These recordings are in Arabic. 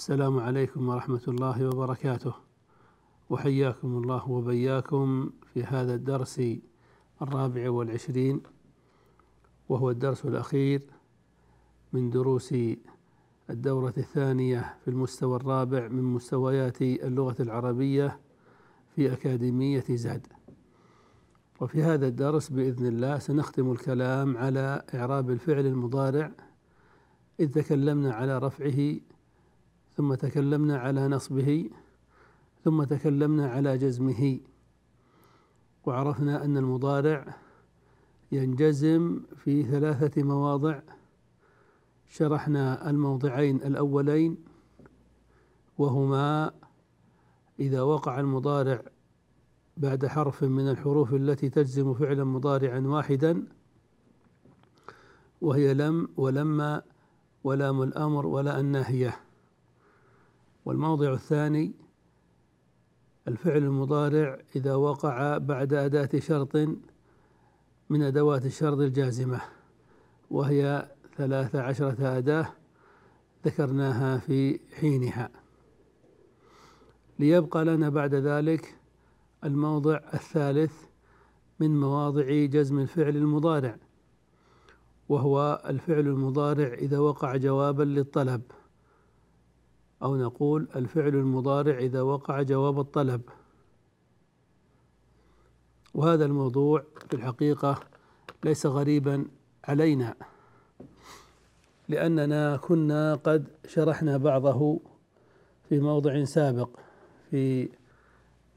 السلام عليكم ورحمة الله وبركاته. وحياكم الله وبياكم في هذا الدرس الرابع والعشرين وهو الدرس الأخير من دروس الدورة الثانية في المستوى الرابع من مستويات اللغة العربية في أكاديمية زاد وفي هذا الدرس بإذن الله سنختم الكلام على إعراب الفعل المضارع إذ تكلمنا على رفعه ثم تكلمنا على نصبه ثم تكلمنا على جزمه. وعرفنا أن المضارع ينجزم في ثلاثة مواضع. شرحنا الموضعين الأولين وهما إذا وقع المضارع بعد حرف من الحروف التي تجزم فعلا مضارعا واحدا وهي لم ولما ولام الأمر ولا الناهية. والموضع الثاني الفعل المضارع إذا وقع بعد أداة شرط من أدوات الشرط الجازمة وهي ثلاث عشرة أداة ذكرناها في حينها. ليبقى لنا بعد ذلك الموضع الثالث من مواضع جزم الفعل المضارع وهو الفعل المضارع إذا وقع جوابا للطلب. أو نقول الفعل المضارع إذا وقع جواب الطلب. وهذا الموضوع في الحقيقة ليس غريبا علينا لأننا كنا قد شرحنا بعضه في موضع سابق في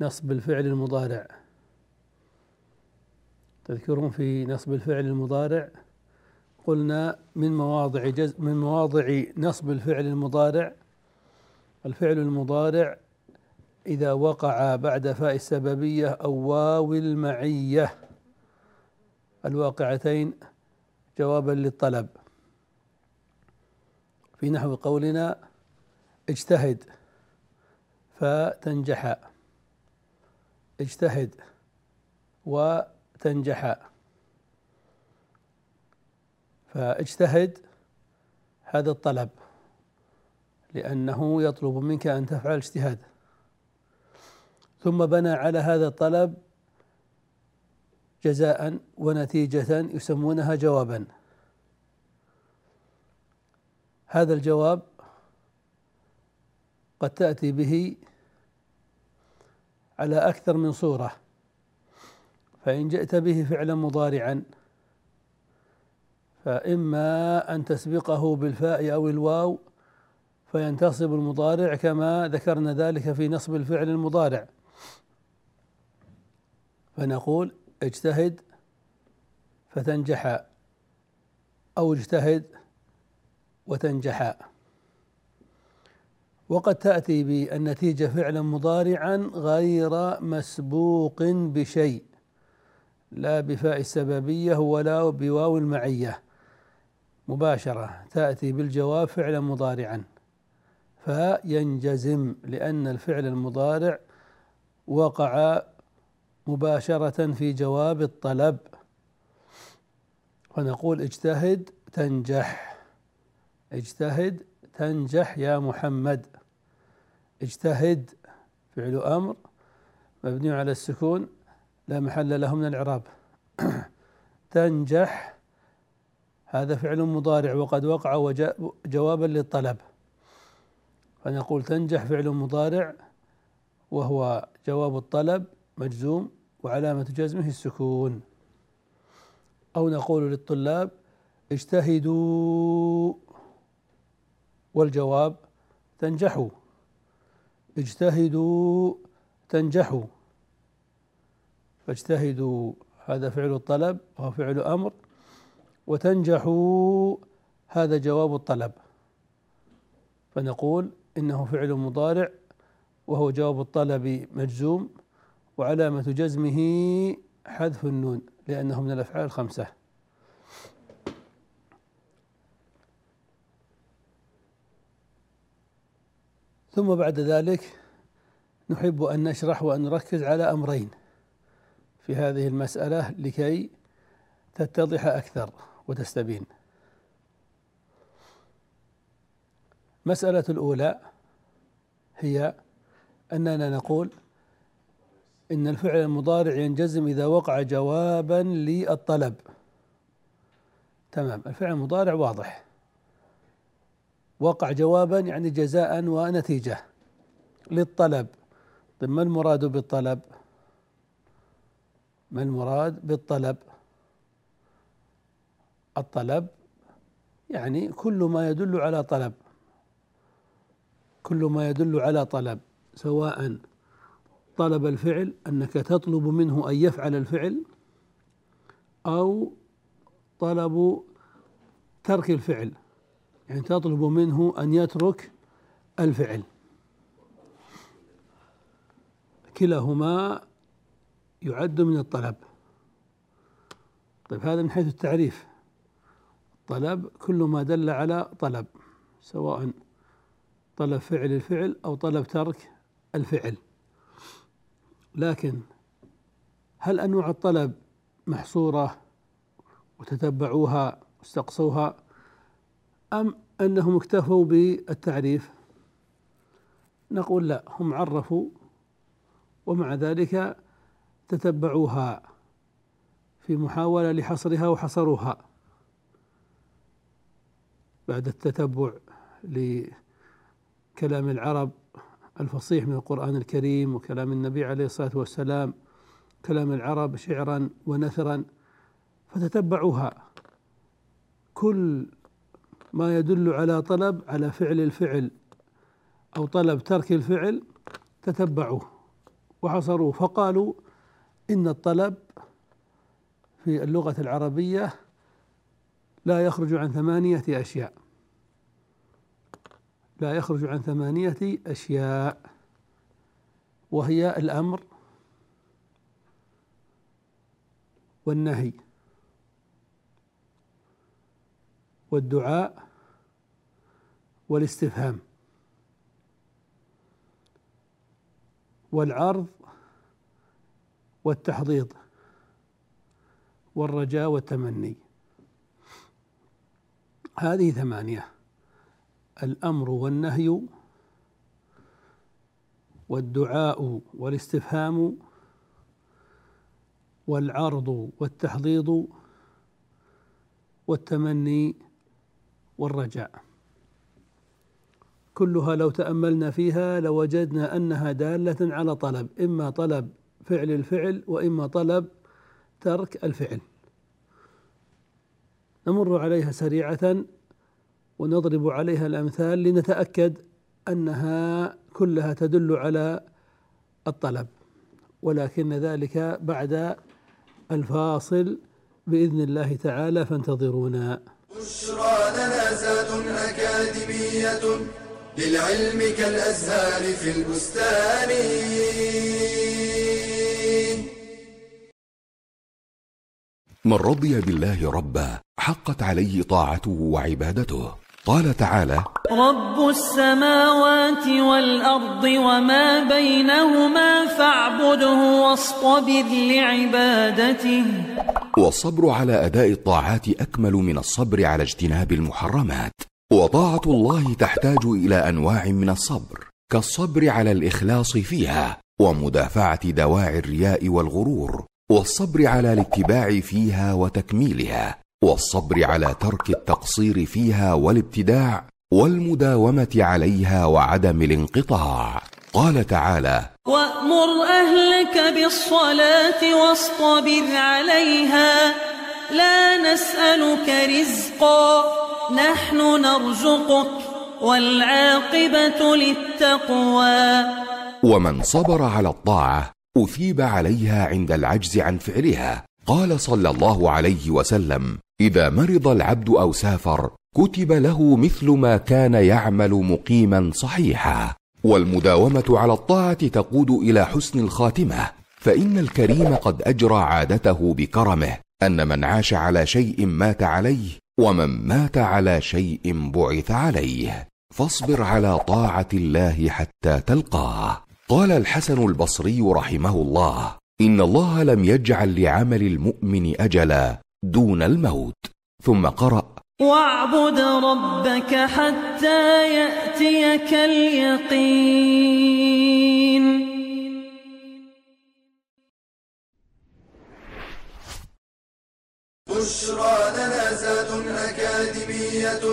نصب الفعل المضارع. تذكرون في نصب الفعل المضارع قلنا من مواضع جز من مواضع نصب الفعل المضارع الفعل المضارع إذا وقع بعد فاء السببية أو واو المعية. الواقعتين جوابا للطلب. في نحو قولنا اجتهد فتنجح. اجتهد وتنجح. فاجتهد هذا الطلب. لأنه يطلب منك أن تفعل اجتهاد. ثم بنى على هذا الطلب جزاء ونتيجة يسمونها جوابا. هذا الجواب قد تأتي به على أكثر من صورة. فإن جئت به فعلا مضارعا فإما أن تسبقه بالفاء أو الواو فينتصب المضارع كما ذكرنا ذلك في نصب الفعل المضارع. فنقول اجتهد فتنجح أو اجتهد وتنجح. وقد تأتي بالنتيجة فعلا مضارعا غير مسبوق بشيء لا بفاء السببية ولا بواو المعية. مباشرة تأتي بالجواب فعلا مضارعا. فينجزم لأن الفعل المضارع وقع مباشرة في جواب الطلب. فنقول اجتهد تنجح. اجتهد تنجح يا محمد. اجتهد فعل أمر مبني على السكون لا محل له من الإعراب. تنجح هذا فعل مضارع وقد وقع جوابا للطلب. فنقول تنجح فعل مضارع وهو جواب الطلب مجزوم وعلامة جزمه السكون. أو نقول للطلاب اجتهدوا والجواب تنجحوا. اجتهدوا تنجحوا. فاجتهدوا هذا فعل الطلب وهو فعل أمر. وتنجحوا هذا جواب الطلب. فنقول إنه فعل مضارع وهو جواب الطلب مجزوم وعلامة جزمه حذف النون لأنه من الأفعال الخمسة. ثم بعد ذلك نحب أن نشرح وأن نركز على أمرين في هذه المسألة لكي تتضح أكثر وتستبين. المسألة الأولى هي أننا نقول إن الفعل المضارع ينجزم إذا وقع جوابا للطلب. تمام الفعل المضارع واضح. وقع جوابا يعني جزاء ونتيجة للطلب. طيب ما المراد بالطلب؟ ما المراد بالطلب؟ الطلب يعني كل ما يدل على طلب. كل ما يدل على طلب سواء طلب الفعل أنك تطلب منه أن يفعل الفعل أو طلب ترك الفعل يعني تطلب منه أن يترك الفعل. كلاهما يعد من الطلب. طيب هذا من حيث التعريف. طلب كل ما دل على طلب سواء طلب فعل الفعل أو طلب ترك الفعل. لكن هل أنواع الطلب محصورة وتتبعوها واستقصوها أم أنهم اكتفوا بالتعريف؟ نقول لا هم عرفوا ومع ذلك تتبعوها في محاولة لحصرها وحصروها. بعد التتبع لكلام العرب الفصيح من القرآن الكريم وكلام النبي عليه الصلاة والسلام كلام العرب شعرا ونثرا فتتبعوها. كل ما يدل على طلب على فعل الفعل أو طلب ترك الفعل تتبعوه. وحصروه فقالوا إن الطلب في اللغة العربية لا يخرج عن ثمانية أشياء. لا يخرج عن ثمانية أشياء وهي الأمر والنهي والدعاء والاستفهام والعرض والتحضيض والرجاء والتمني. هذه ثمانية. الأمر والنهي والدعاء والاستفهام والعرض والتحضيض والتمني والرجاء. كلها لو تأملنا فيها لوجدنا أنها دالة على طلب إما طلب فعل الفعل وإما طلب ترك الفعل. نمر عليها سريعة ونضرب عليها الأمثال لنتأكد أنها كلها تدل على الطلب ولكن ذلك بعد الفاصل بإذن الله تعالى فانتظرونا. بشرى لنا زاد أكاديمية للعلم كالأزهار في البستان. من رضي بالله ربا حقت عليه طاعته وعبادته. قال تعالى رب السماوات والأرض وما بينهما فاعبده واصطبر لعبادته. والصبر على أداء الطاعات أكمل من الصبر على اجتناب المحرمات. وطاعة الله تحتاج إلى أنواع من الصبر كالصبر على الإخلاص فيها ومدافعة دواعي الرياء والغرور والصبر على الاتباع فيها وتكميلها. والصبر على ترك التقصير فيها والابتداع والمداومة عليها وعدم الانقطاع. قال تعالى وأمر أهلك بالصلاة واصطبر عليها لا نسألك رزقا نحن نرزقك والعاقبة للتقوى. ومن صبر على الطاعة أثيب عليها عند العجز عن فعلها. قال صلى الله عليه وسلم إذا مرض العبد أو سافر كتب له مثل ما كان يعمل مقيما صحيحا. والمداومة على الطاعة تقود إلى حسن الخاتمة. فإن الكريم قد أجرى عادته بكرمه أن من عاش على شيء مات عليه ومن مات على شيء بعث عليه. فاصبر على طاعة الله حتى تلقاه. قال الحسن البصري رحمه الله. إن الله لم يجعل لعمل المؤمن أجلا دون الموت. ثم قرأ واعبد ربك حتى يأتيك اليقين. بشرى لنا زاد أكاديمية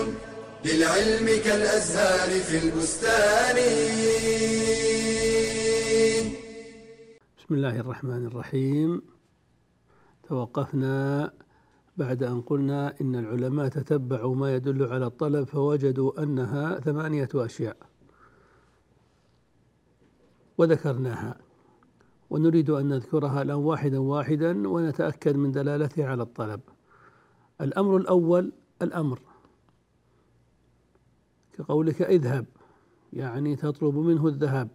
للعلم كالأزهار في البستان. بسم الله الرحمن الرحيم. توقفنا بعد أن قلنا إن العلماء تتبعوا ما يدل على الطلب فوجدوا أنها ثمانية أشياء وذكرناها. ونريد أن نذكرها الآن واحدا واحدا ونتأكد من دلالتها على الطلب. الأمر الأول الأمر. كقولك اذهب يعني تطلب منه الذهاب.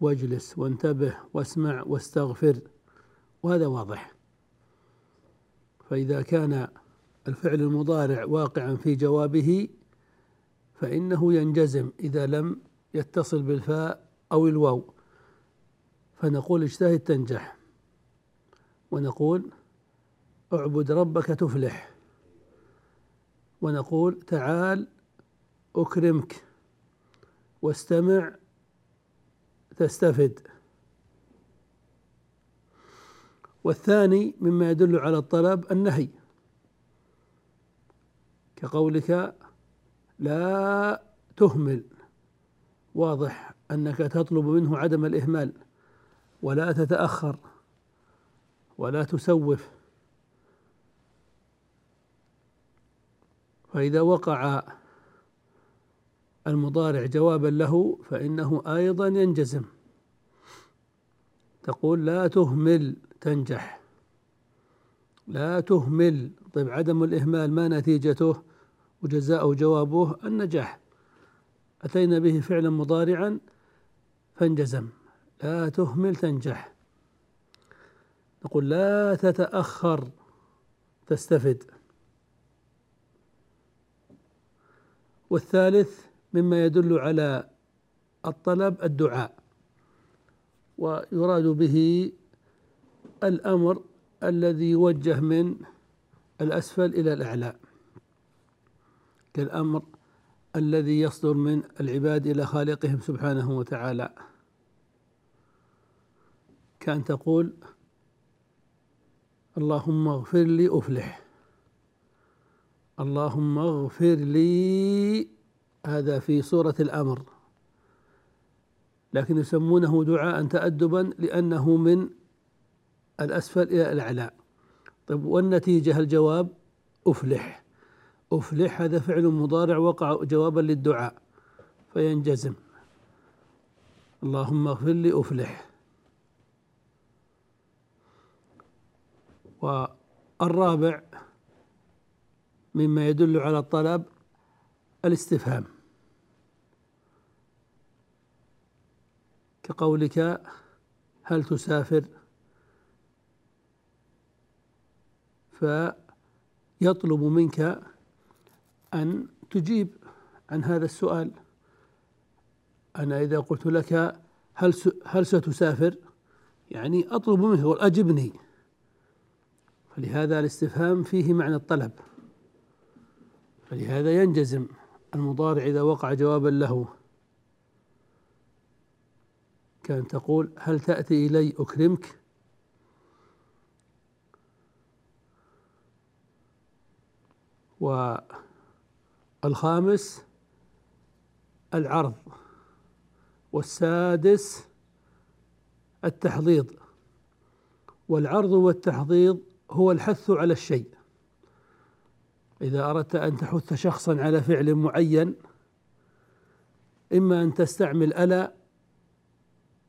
واجلس وانتبه واسمع واستغفر. وهذا واضح. فإذا كان الفعل المضارع واقعا في جوابه فإنه ينجزم إذا لم يتصل بالفاء أو الواو. فنقول اجتهد تنجح. ونقول اعبد ربك تفلح. ونقول تعال أكرمك. واستمع تستفد. والثاني مما يدل على الطلب النهي. كقولك لا تهمل. واضح أنك تطلب منه عدم الإهمال ولا تتأخر ولا تسوف. فإذا وقع المضارع جوابا له فإنه أيضا ينجزم. تقول لا تهمل تنجح. لا تهمل. طيب عدم الإهمال ما نتيجته؟ وجزاؤه جوابه النجاح. أتينا به فعلا مضارعا فانجزم. لا تهمل تنجح. نقول لا تتأخر تستفد. والثالث مما يدل على الطلب الدعاء ويراد به الأمر الذي يوجه من الأسفل إلى الأعلى كالأمر الذي يصدر من العباد إلى خالقهم سبحانه وتعالى. كأن تقول اللهم اغفر لي أفلح اللهم اغفر لي هذا في سورة الأمر. لكن يسمونه دعاء تأدبا لأنه من الأسفل إلى الأعلى. طيب والنتيجة؟ الجواب أفلح. أفلح هذا فعل مضارع وقع جوابا للدعاء فينجزم. اللهم اغفر لي أفلح. والرابع مما يدل على الطلب الاستفهام. كقولك هل تسافر؟ فيطلب منك أن تجيب عن هذا السؤال. أنا إذا قلت لك هل هل ستسافر؟ يعني أطلب منك أجبني فلهذا الاستفهام فيه معنى الطلب. فلهذا ينجزم. المضارع إذا وقع جوابا له. كان تقول هل تأتي إلي أكرمك؟ والخامس العرض. والسادس التحضيض. والعرض والتحضيض هو الحث على الشيء. إذا أردت أن تحث شخصا على فعل معين إما أن تستعمل ألا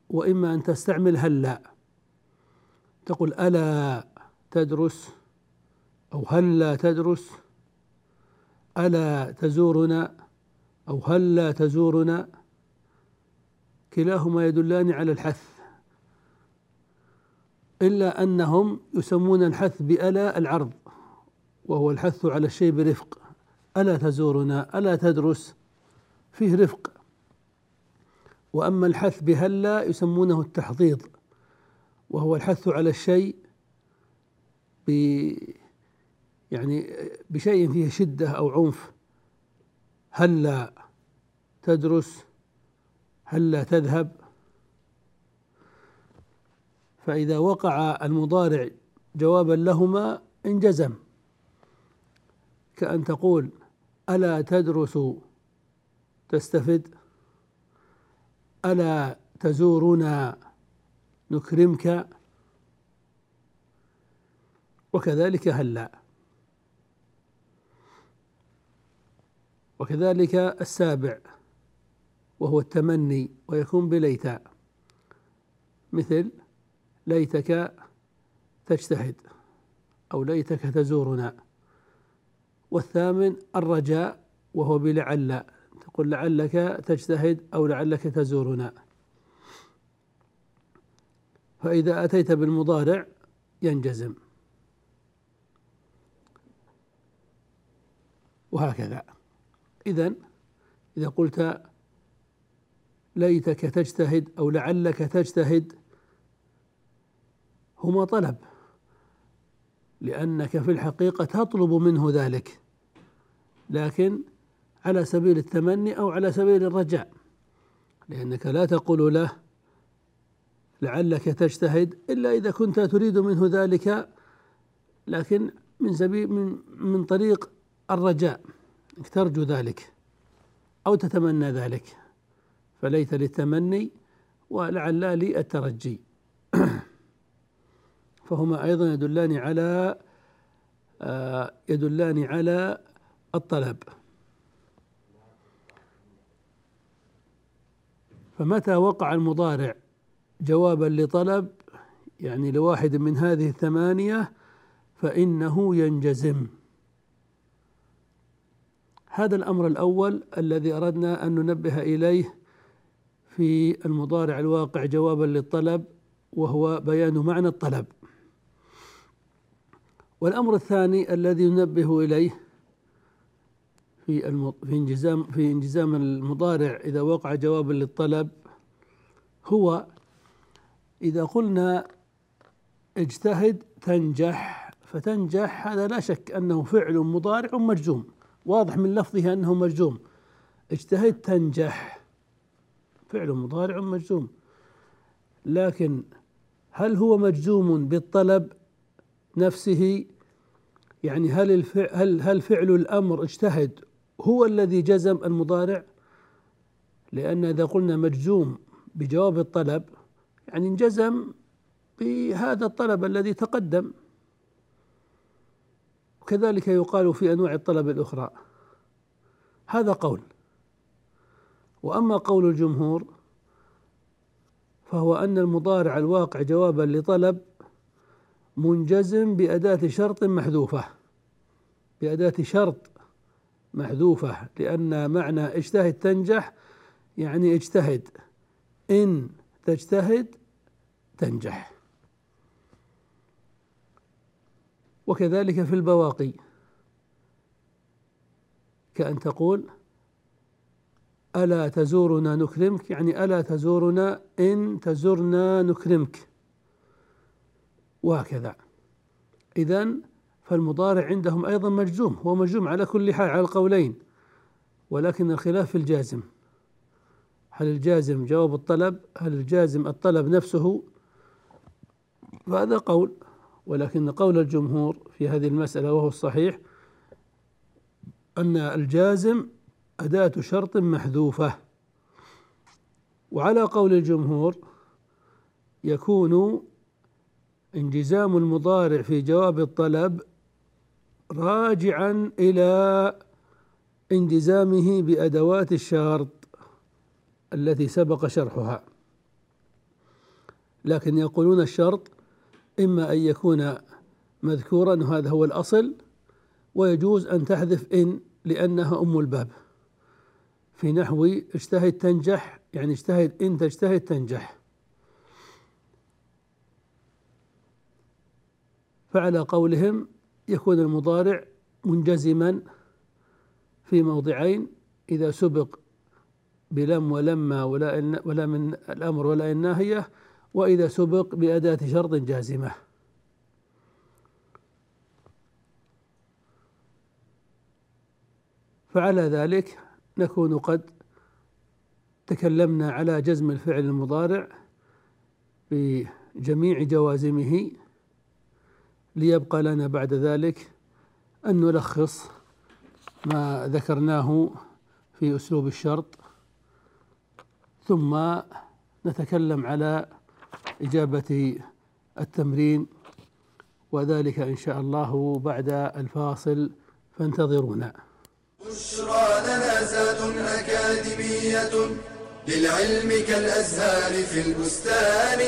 وإما أن تستعمل هلا. تقول ألا تدرس أو هلا تدرس ألا تزورنا أو هلا تزورنا. كلاهما يدلان على الحث. إلا أنهم يسمون الحث بألا العرض. وهو الحث على الشيء برفق. ألا تزورنا ألا تدرس. فيه رفق. وأما الحث بهلا يسمونه التحضيض. وهو الحث على الشيء ب يعني بشيء فيه شدة أو عنف. هلا تدرس؟ هلا تذهب؟ فإذا وقع المضارع جوابا لهما انجزم. كأن تقول ألا تدرس تستفد؟ ألا تزورنا نكرمك؟ وكذلك هلا. وكذلك السابع وهو التمني ويكون بليتا مثل ليتك تجتهد أو ليتك تزورنا. والثامن الرجاء وهو بلعل. تقول لعلك تجتهد أو لعلك تزورنا. فإذا أتيت بالمضارع ينجزم. وهكذا. إذا إذا قلت ليتك تجتهد أو لعلك تجتهد هما طلب. لأنك في الحقيقة تطلب منه ذلك. لكن على سبيل التمني أو على سبيل الرجاء. لأنك لا تقول له لعلك تجتهد إلا إذا كنت تريد منه ذلك لكن من سبيل من من طريق الرجاء. ترجو ذلك أو تتمنى ذلك. فليت للتمني ولعل لي الترجي. فهما أيضا يدلان على آه، يدلان على الطلب. فمتى وقع المضارع جوابا لطلب؟ يعني لواحد من هذه الثمانية فإنه ينجزم. هذا الأمر الأول الذي أردنا أن ننبه إليه في المضارع الواقع جوابا للطلب وهو بيان معنى الطلب. والأمر الثاني الذي ننبه إليه في في انجزام في انجزام المضارع إذا وقع جوابا للطلب هو إذا قلنا اجتهد تنجح فتنجح هذا لا شك أنه فعل مضارع مجزوم واضح من لفظه أنه مجزوم اجتهد تنجح فعل مضارع مجزوم لكن هل هو مجزوم بالطلب؟ نفسه يعني هل الفعل هل هل فعل الأمر اجتهد هو الذي جزم المضارع؟ لأن إذا قلنا مجزوم بجواب الطلب يعني انجزم بهذا الطلب الذي تقدم. وكذلك يقال في أنواع الطلب الأخرى. هذا قول. وأما قول الجمهور فهو أن المضارع الواقع جوابا لطلب منجزم بأداة شرط محذوفة بأداة شرط محذوفة لأن معنى اجتهد تنجح يعني اجتهد. إن تجتهد تنجح. وكذلك في البواقي. كأن تقول ألا تزورنا نكرمك؟ يعني ألا تزورنا إن تزرنا نكرمك. وهكذا. إذا فالمضارع عندهم أيضا مجزوم هو مجزوم على كل حال على القولين ولكن الخلاف في الجازم. هل الجازم جواب الطلب؟ هل الجازم الطلب نفسه؟ فهذا قول ولكن قول الجمهور في هذه المسألة وهو الصحيح أن الجازم أداة شرط محذوفة. وعلى قول الجمهور يكون انجزام المضارع في جواب الطلب راجعا إلى انجزامه بأدوات الشرط التي سبق شرحها. لكن يقولون الشرط إما أن يكون مذكورا وهذا هو الأصل ويجوز أن تحذف إن لأنها أم الباب. في نحو اجتهد تنجح يعني اجتهد إن تجتهد تنجح. فعلى قولهم يكون المضارع منجزما في موضعين إذا سبق بلم ولما ولا ولا من الأمر ولا الناهية وإذا سبق بأداة شرط جازمة. فعلى ذلك نكون قد تكلمنا على جزم الفعل المضارع بجميع جوازمه ليبقى لنا بعد ذلك أن نلخص ما ذكرناه في أسلوب الشرط ثم نتكلم على إجابة التمرين وذلك إن شاء الله بعد الفاصل فانتظرونا. بشرى لنا زاد أكاديمية للعلم كالأزهار في البستان.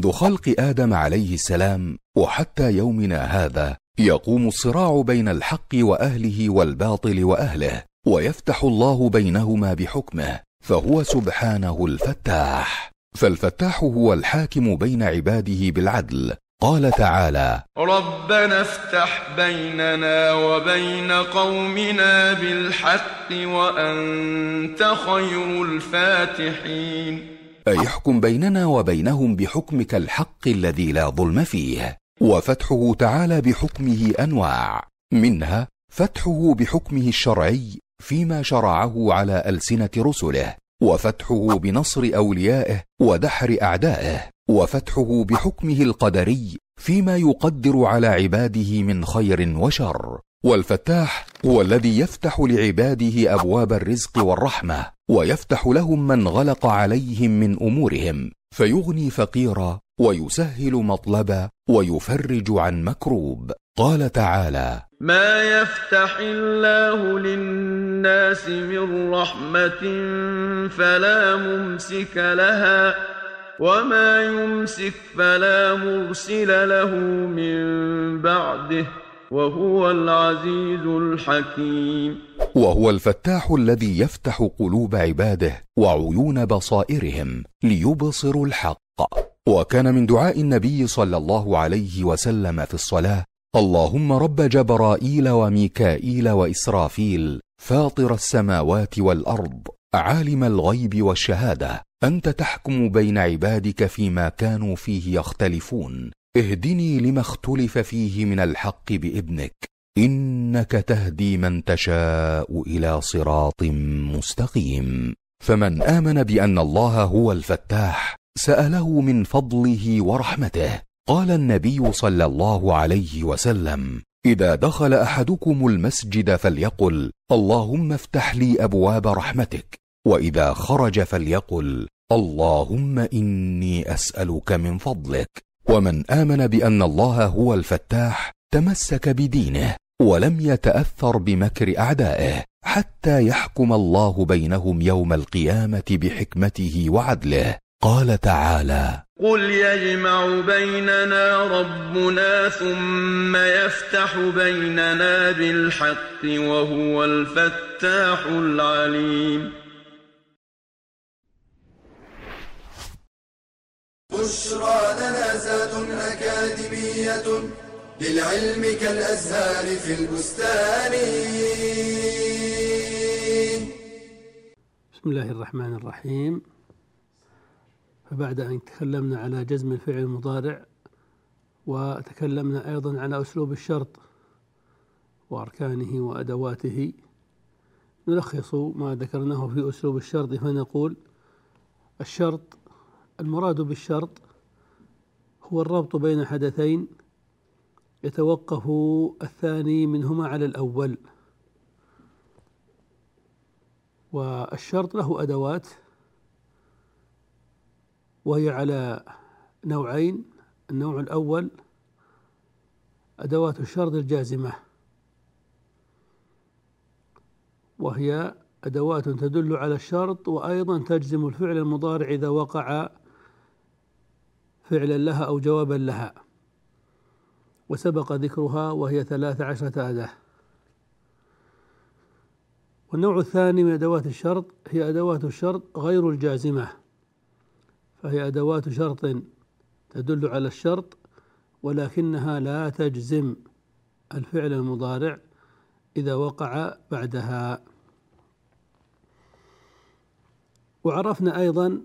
منذ خلق آدم عليه السلام وحتى يومنا هذا يقوم الصراع بين الحق وأهله والباطل وأهله ويفتح الله بينهما بحكمه فهو سبحانه الفتاح. فالفتاح هو الحاكم بين عباده بالعدل. قال تعالى ربنا افتح بيننا وبين قومنا بالحق وأنت خير الفاتحين. أي يحكم بيننا وبينهم بحكمك الحق الذي لا ظلم فيه. وفتحه تعالى بحكمه أنواع. منها فتحه بحكمه الشرعي فيما شرعه على ألسنة رسله. وفتحه بنصر أوليائه ودحر أعدائه. وفتحه بحكمه القدري فيما يقدر على عباده من خير وشر. والفتاح هو الذي يفتح لعباده أبواب الرزق والرحمة. ويفتح لهم من غلق عليهم من أمورهم فيغني فقيرا ويسهل مطلبا ويفرج عن مكروب. قال تعالى ما يفتح الله للناس من رحمة فلا ممسك لها وما يمسك فلا مرسل له من بعده. وهو العزيز الحكيم. وهو الفتاح الذي يفتح قلوب عباده وعيون بصائرهم ليبصروا الحق. وكان من دعاء النبي صلى الله عليه وسلم في الصلاة اللهم رب جبرائيل وميكائيل وإسرافيل فاطر السماوات والأرض عالم الغيب والشهادة أنت تحكم بين عبادك فيما كانوا فيه يختلفون. اهدني لما اختلف فيه من الحق بإذنك إنك تهدي من تشاء إلى صراط مستقيم. فمن آمن بأن الله هو الفتاح سأله من فضله ورحمته. قال النبي صلى الله عليه وسلم إذا دخل أحدكم المسجد فليقل اللهم افتح لي أبواب رحمتك. وإذا خرج فليقل اللهم إني أسألك من فضلك. ومن آمن بأن الله هو الفتاح تمسك بدينه ولم يتأثر بمكر أعدائه حتى يحكم الله بينهم يوم القيامة بحكمته وعدله. قال تعالى قل يجمع بيننا ربنا ثم يفتح بيننا بالحق وهو الفتاح العليم بشرى لنا زاد أكاديمية للعلم كالأزهار في البستان. بسم الله الرحمن الرحيم. فبعد أن تكلمنا على جزم الفعل المضارع وتكلمنا أيضا على أسلوب الشرط وأركانه وأدواته نلخص ما ذكرناه في أسلوب الشرط فنقول الشرط المراد بالشرط هو الربط بين حدثين يتوقف الثاني منهما على الأول. والشرط له أدوات وهي على نوعين. النوع الأول أدوات الشرط الجازمة وهي أدوات تدل على الشرط وأيضا تجزم الفعل المضارع إذا وقع فعلا لها أو جوابا لها. وسبق ذكرها وهي ثلاث عشرة أداة. والنوع الثاني من أدوات الشرط هي أدوات الشرط غير الجازمة. فهي أدوات شرط تدل على الشرط ولكنها لا تجزم الفعل المضارع إذا وقع بعدها. وعرفنا أيضا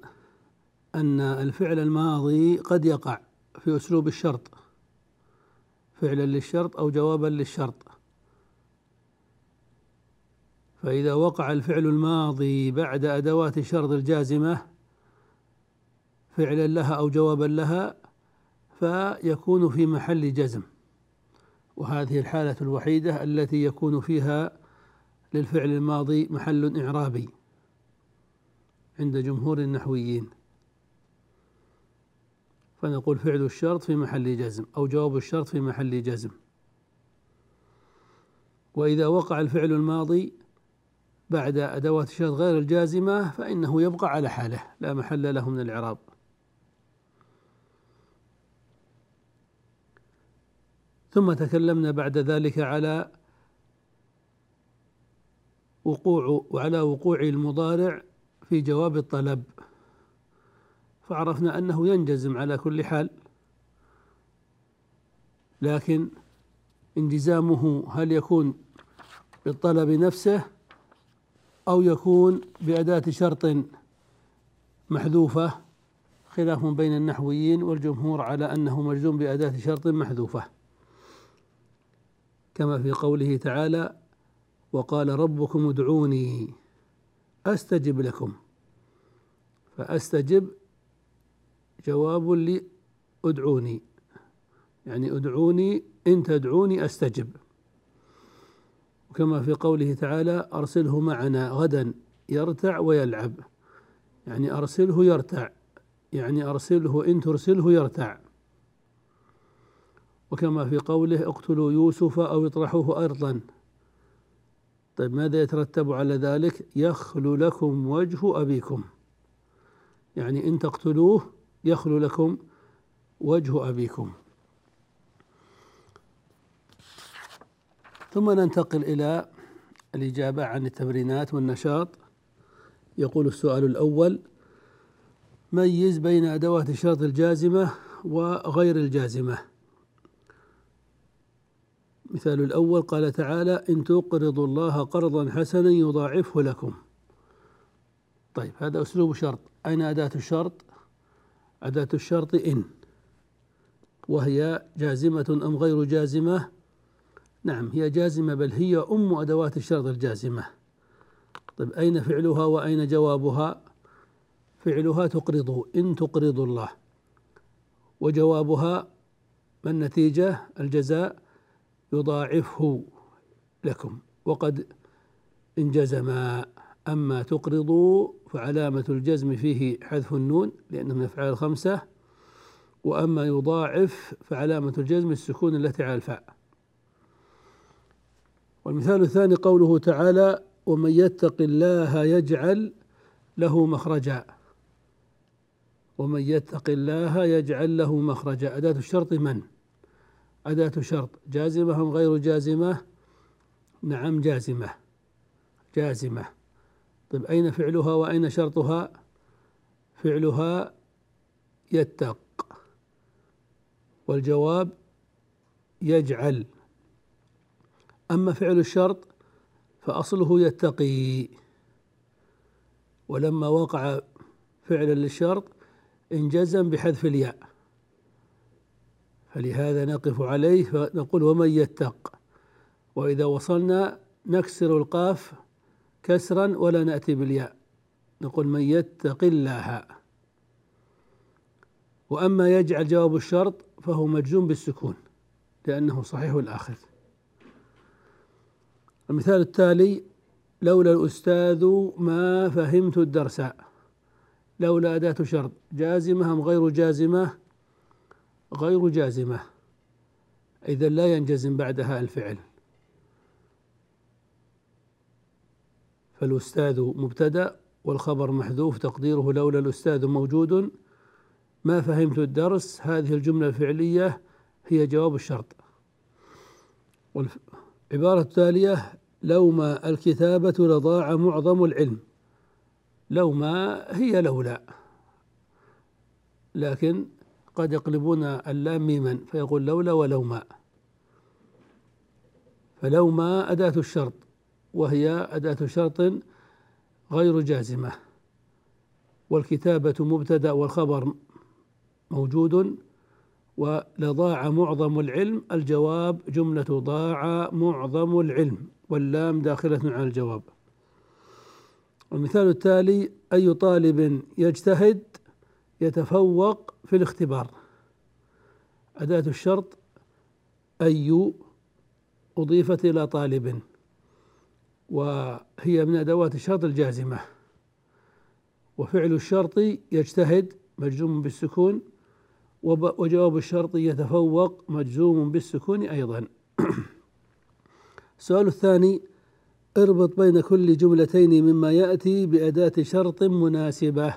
أن الفعل الماضي قد يقع في أسلوب الشرط. فعلا للشرط أو جوابا للشرط. فإذا وقع الفعل الماضي بعد أدوات الشرط الجازمة فعلا لها أو جوابا لها فيكون في محل جزم. وهذه الحالة الوحيدة التي يكون فيها للفعل الماضي محل إعرابي عند جمهور النحويين. فنقول فعل الشرط في محل جزم أو جواب الشرط في محل جزم. وإذا وقع الفعل الماضي بعد أدوات الشرط غير الجازمة فإنه يبقى على حاله لا محل له من الإعراب. ثم تكلمنا بعد ذلك على وقوع وعلى وقوع المضارع في جواب الطلب. فعرفنا أنه ينجزم على كل حال. لكن انجزامه هل يكون بالطلب نفسه أو يكون بأداة شرط محذوفة؟ خلاف بين النحويين والجمهور على أنه مجزوم بأداة شرط محذوفة. كما في قوله تعالى وقال ربكم ادعوني أستجب لكم. فأستجب جواب لي ادعوني. يعني ادعوني إن تدعوني أستجب. وكما في قوله تعالى أرسله معنا غدا يرتع ويلعب. يعني أرسله يرتع. يعني أرسله إن ترسله يرتع. وكما في قوله اقتلوا يوسف أو اطرحوه ارضا. طيب ماذا يترتب على ذلك؟ يخلو لكم وجه أبيكم. يعني إن تقتلوه يخلو لكم وجه أبيكم. ثم ننتقل إلى الإجابة عن التمرينات والنشاط. يقول السؤال الأول ميز بين أدوات الشرط الجازمة وغير الجازمة. مثال الأول قال تعالى إن تقرضوا الله قرضا حسنا يضاعفه لكم. طيب هذا أسلوب شرط. أين أداة الشرط؟ أداة الشرط إن وهي جازمة أم غير جازمة؟ نعم هي جازمة بل هي أم أدوات الشرط الجازمة. طيب أين فعلها وأين جوابها؟ فعلها تقرضوا إن تقرضوا الله. وجوابها ما النتيجة؟ الجزاء يضاعفه لكم وقد انجزما أما تقرضوا فعلامة الجزم فيه حذف النون لأنه من الأفعال الخمسة وأما يضاعف فعلامة الجزم السكون التي على الفاء. والمثال الثاني قوله تعالى ومن يتق الله يجعل له مخرجا ومن يتق الله يجعل له مخرجا. أداة الشرط من؟ أداة شرط. جازمة أم غير جازمة؟ نعم جازمة. جازمة. طيب أين فعلها وأين شرطها؟ فعلها يتق. والجواب يجعل. أما فعل الشرط فأصله يتقي. ولما وقع فعلا للشرط انجزم بحذف الياء. فلهذا نقف عليه فنقول ومن يتق. وإذا وصلنا نكسر القاف كسرا ولا نأتي بالياء. نقول من يتق الله. وأما يجعل جواب الشرط فهو مجزوم بالسكون لأنه صحيح الآخر. المثال التالي لولا الأستاذ ما فهمت الدرس. لولا أداة شرط. جازمة أم غير جازمة؟ غير جازمة. إذا لا ينجزم بعدها الفعل. فالأستاذ مبتدأ والخبر محذوف تقديره لولا الأستاذ موجود. ما فهمت الدرس؟ هذه الجملة الفعلية هي جواب الشرط. والعبارة التالية لو ما الكتابة لضاع معظم العلم. لو ما هي لولا لكن قد يقلبون اللام ميما فيقول لولا ولو ما. فلو ما أداة الشرط. وهي أداة شرط غير جازمة. والكتابة مبتدأ والخبر موجود ولضاع معظم العلم. الجواب جملة ضاع معظم العلم واللام داخلة على الجواب. المثال التالي أي طالب يجتهد يتفوق في الاختبار. أداة الشرط أي أضيفت إلى طالب. وهي من أدوات الشرط الجازمة. وفعل الشرط يجتهد مجزوم بالسكون وجواب الشرط يتفوق مجزوم بالسكون أيضا. السؤال الثاني اربط بين كل جملتين مما يأتي بأداة شرط مناسبة.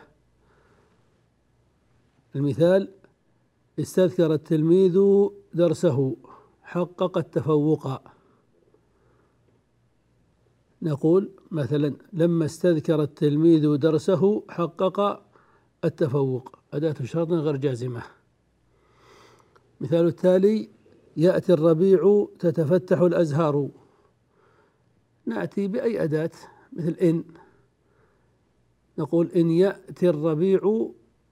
المثال استذكر التلميذ درسه حقق التفوق. نقول مثلا لما استذكر التلميذ درسه حقق التفوق أداة شرط غير جازمة. مثال التالي يأتي الربيع تتفتح الأزهار. نأتي بأي أداة؟ مثل إن. نقول إن يأتي الربيع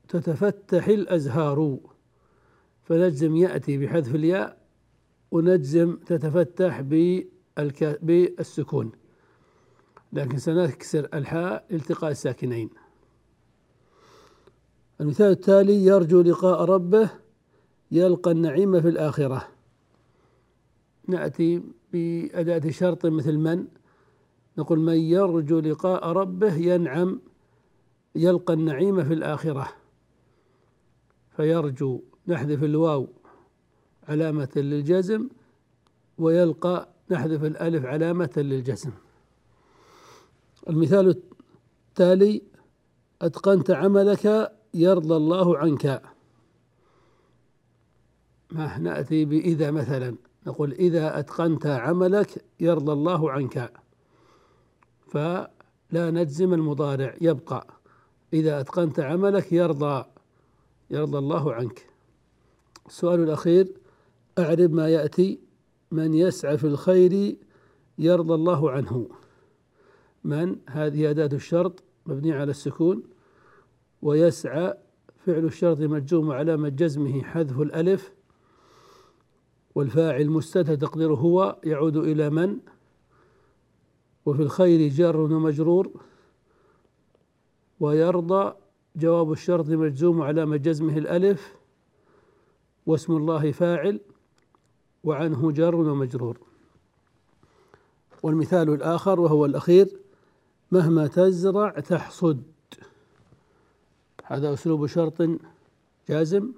تتفتح الأزهار. فنجزم يأتي بحذف الياء ونجزم تتفتح بالسكون. لكن سنكسر الحاء التقاء الساكنين. المثال التالي يرجو لقاء ربه يلقى النعيم في الآخرة. نأتي بأداة شرط مثل من؟ نقول من يرجو لقاء ربه ينعم يلقى النعيم في الآخرة. فيرجو نحذف الواو علامة للجزم ويلقى نحذف الألف علامة للجزم. المثال التالي أتقنت عملك يرضى الله عنك. ما نأتي بإذا مثلا. نقول إذا أتقنت عملك يرضى الله عنك. فلا نجزم المضارع يبقى. إذا أتقنت عملك يرضى يرضى الله عنك. السؤال الأخير أعرب ما يأتي من يسعى في الخير يرضى الله عنه. من هذه أداة الشرط مبنية على السكون ويسعى فعل الشرط مجزوم علامة جزمه حذف الألف والفاعل مستتر تقديره هو يعود إلى من؟ وفي الخير جار ومجرور ويرضى جواب الشرط مجزوم علامة جزمه الألف واسم الله فاعل وعنه جار ومجرور. والمثال الآخر وهو الأخير مهما تزرع تحصد. هذا أسلوب شرط جازم.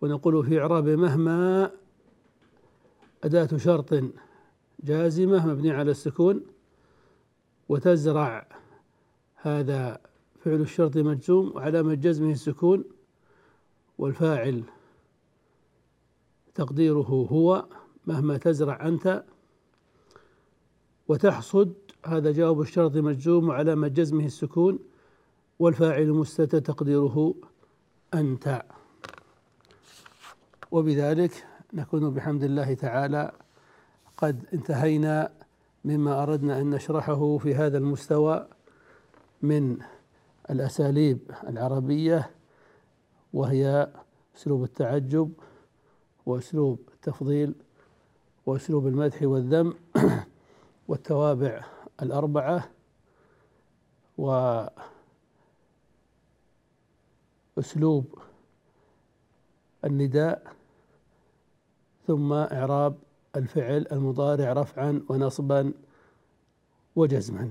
ونقول في إعراب مهما أداة شرط جازمة مبنية على السكون. وتزرع هذا فعل الشرط مجزوم وعلامة جزمه السكون. والفاعل تقديره هو مهما تزرع أنت وتحصد. هذا جواب الشرط مجزوم وعلامة جزمه السكون والفاعل مستتر تقديره أنت. وبذلك نكون بحمد الله تعالى قد انتهينا مما أردنا أن نشرحه في هذا المستوى من الأساليب العربية وهي أسلوب التعجب وأسلوب التفضيل وأسلوب المدح والذم والتوابع الأربعة وأسلوب النداء ثم إعراب الفعل المضارع رفعا ونصبا وجزما.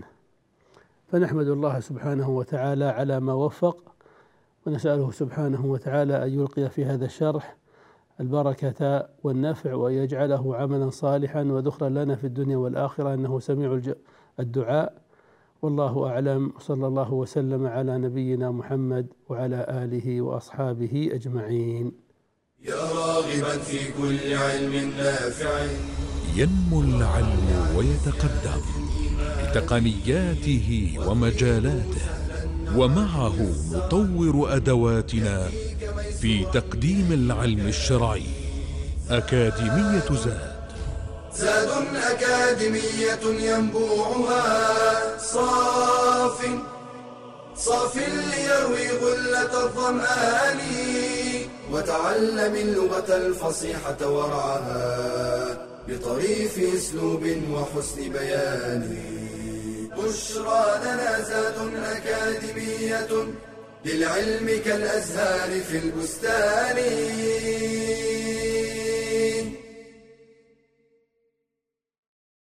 فنحمد الله سبحانه وتعالى على ما وفق ونسأله سبحانه وتعالى أن يلقي في هذا الشرح البركة والنفع وأن يجعله عملا صالحا وذخرا لنا في الدنيا والآخرة إنه سميع الدعاء. والله أعلم. صلى الله وسلم على نبينا محمد وعلى آله وأصحابه أجمعين. يا راغبا في كل علم نافع. ينمو العلم ويتقدم بتقنياته ومجالاته ومعه نطور أدواتنا في تقديم العلم الشرعي. أكاديمية زاد. زاد أكاديمية ينبوعها. صاف صاف ليروي غلة الظمآن وتعلم اللغة الفصيحة ورعاها بطريف أسلوب وحسن بيان. بشرى لنا زاد أكاديمية للعلم كالأزهار في البستان.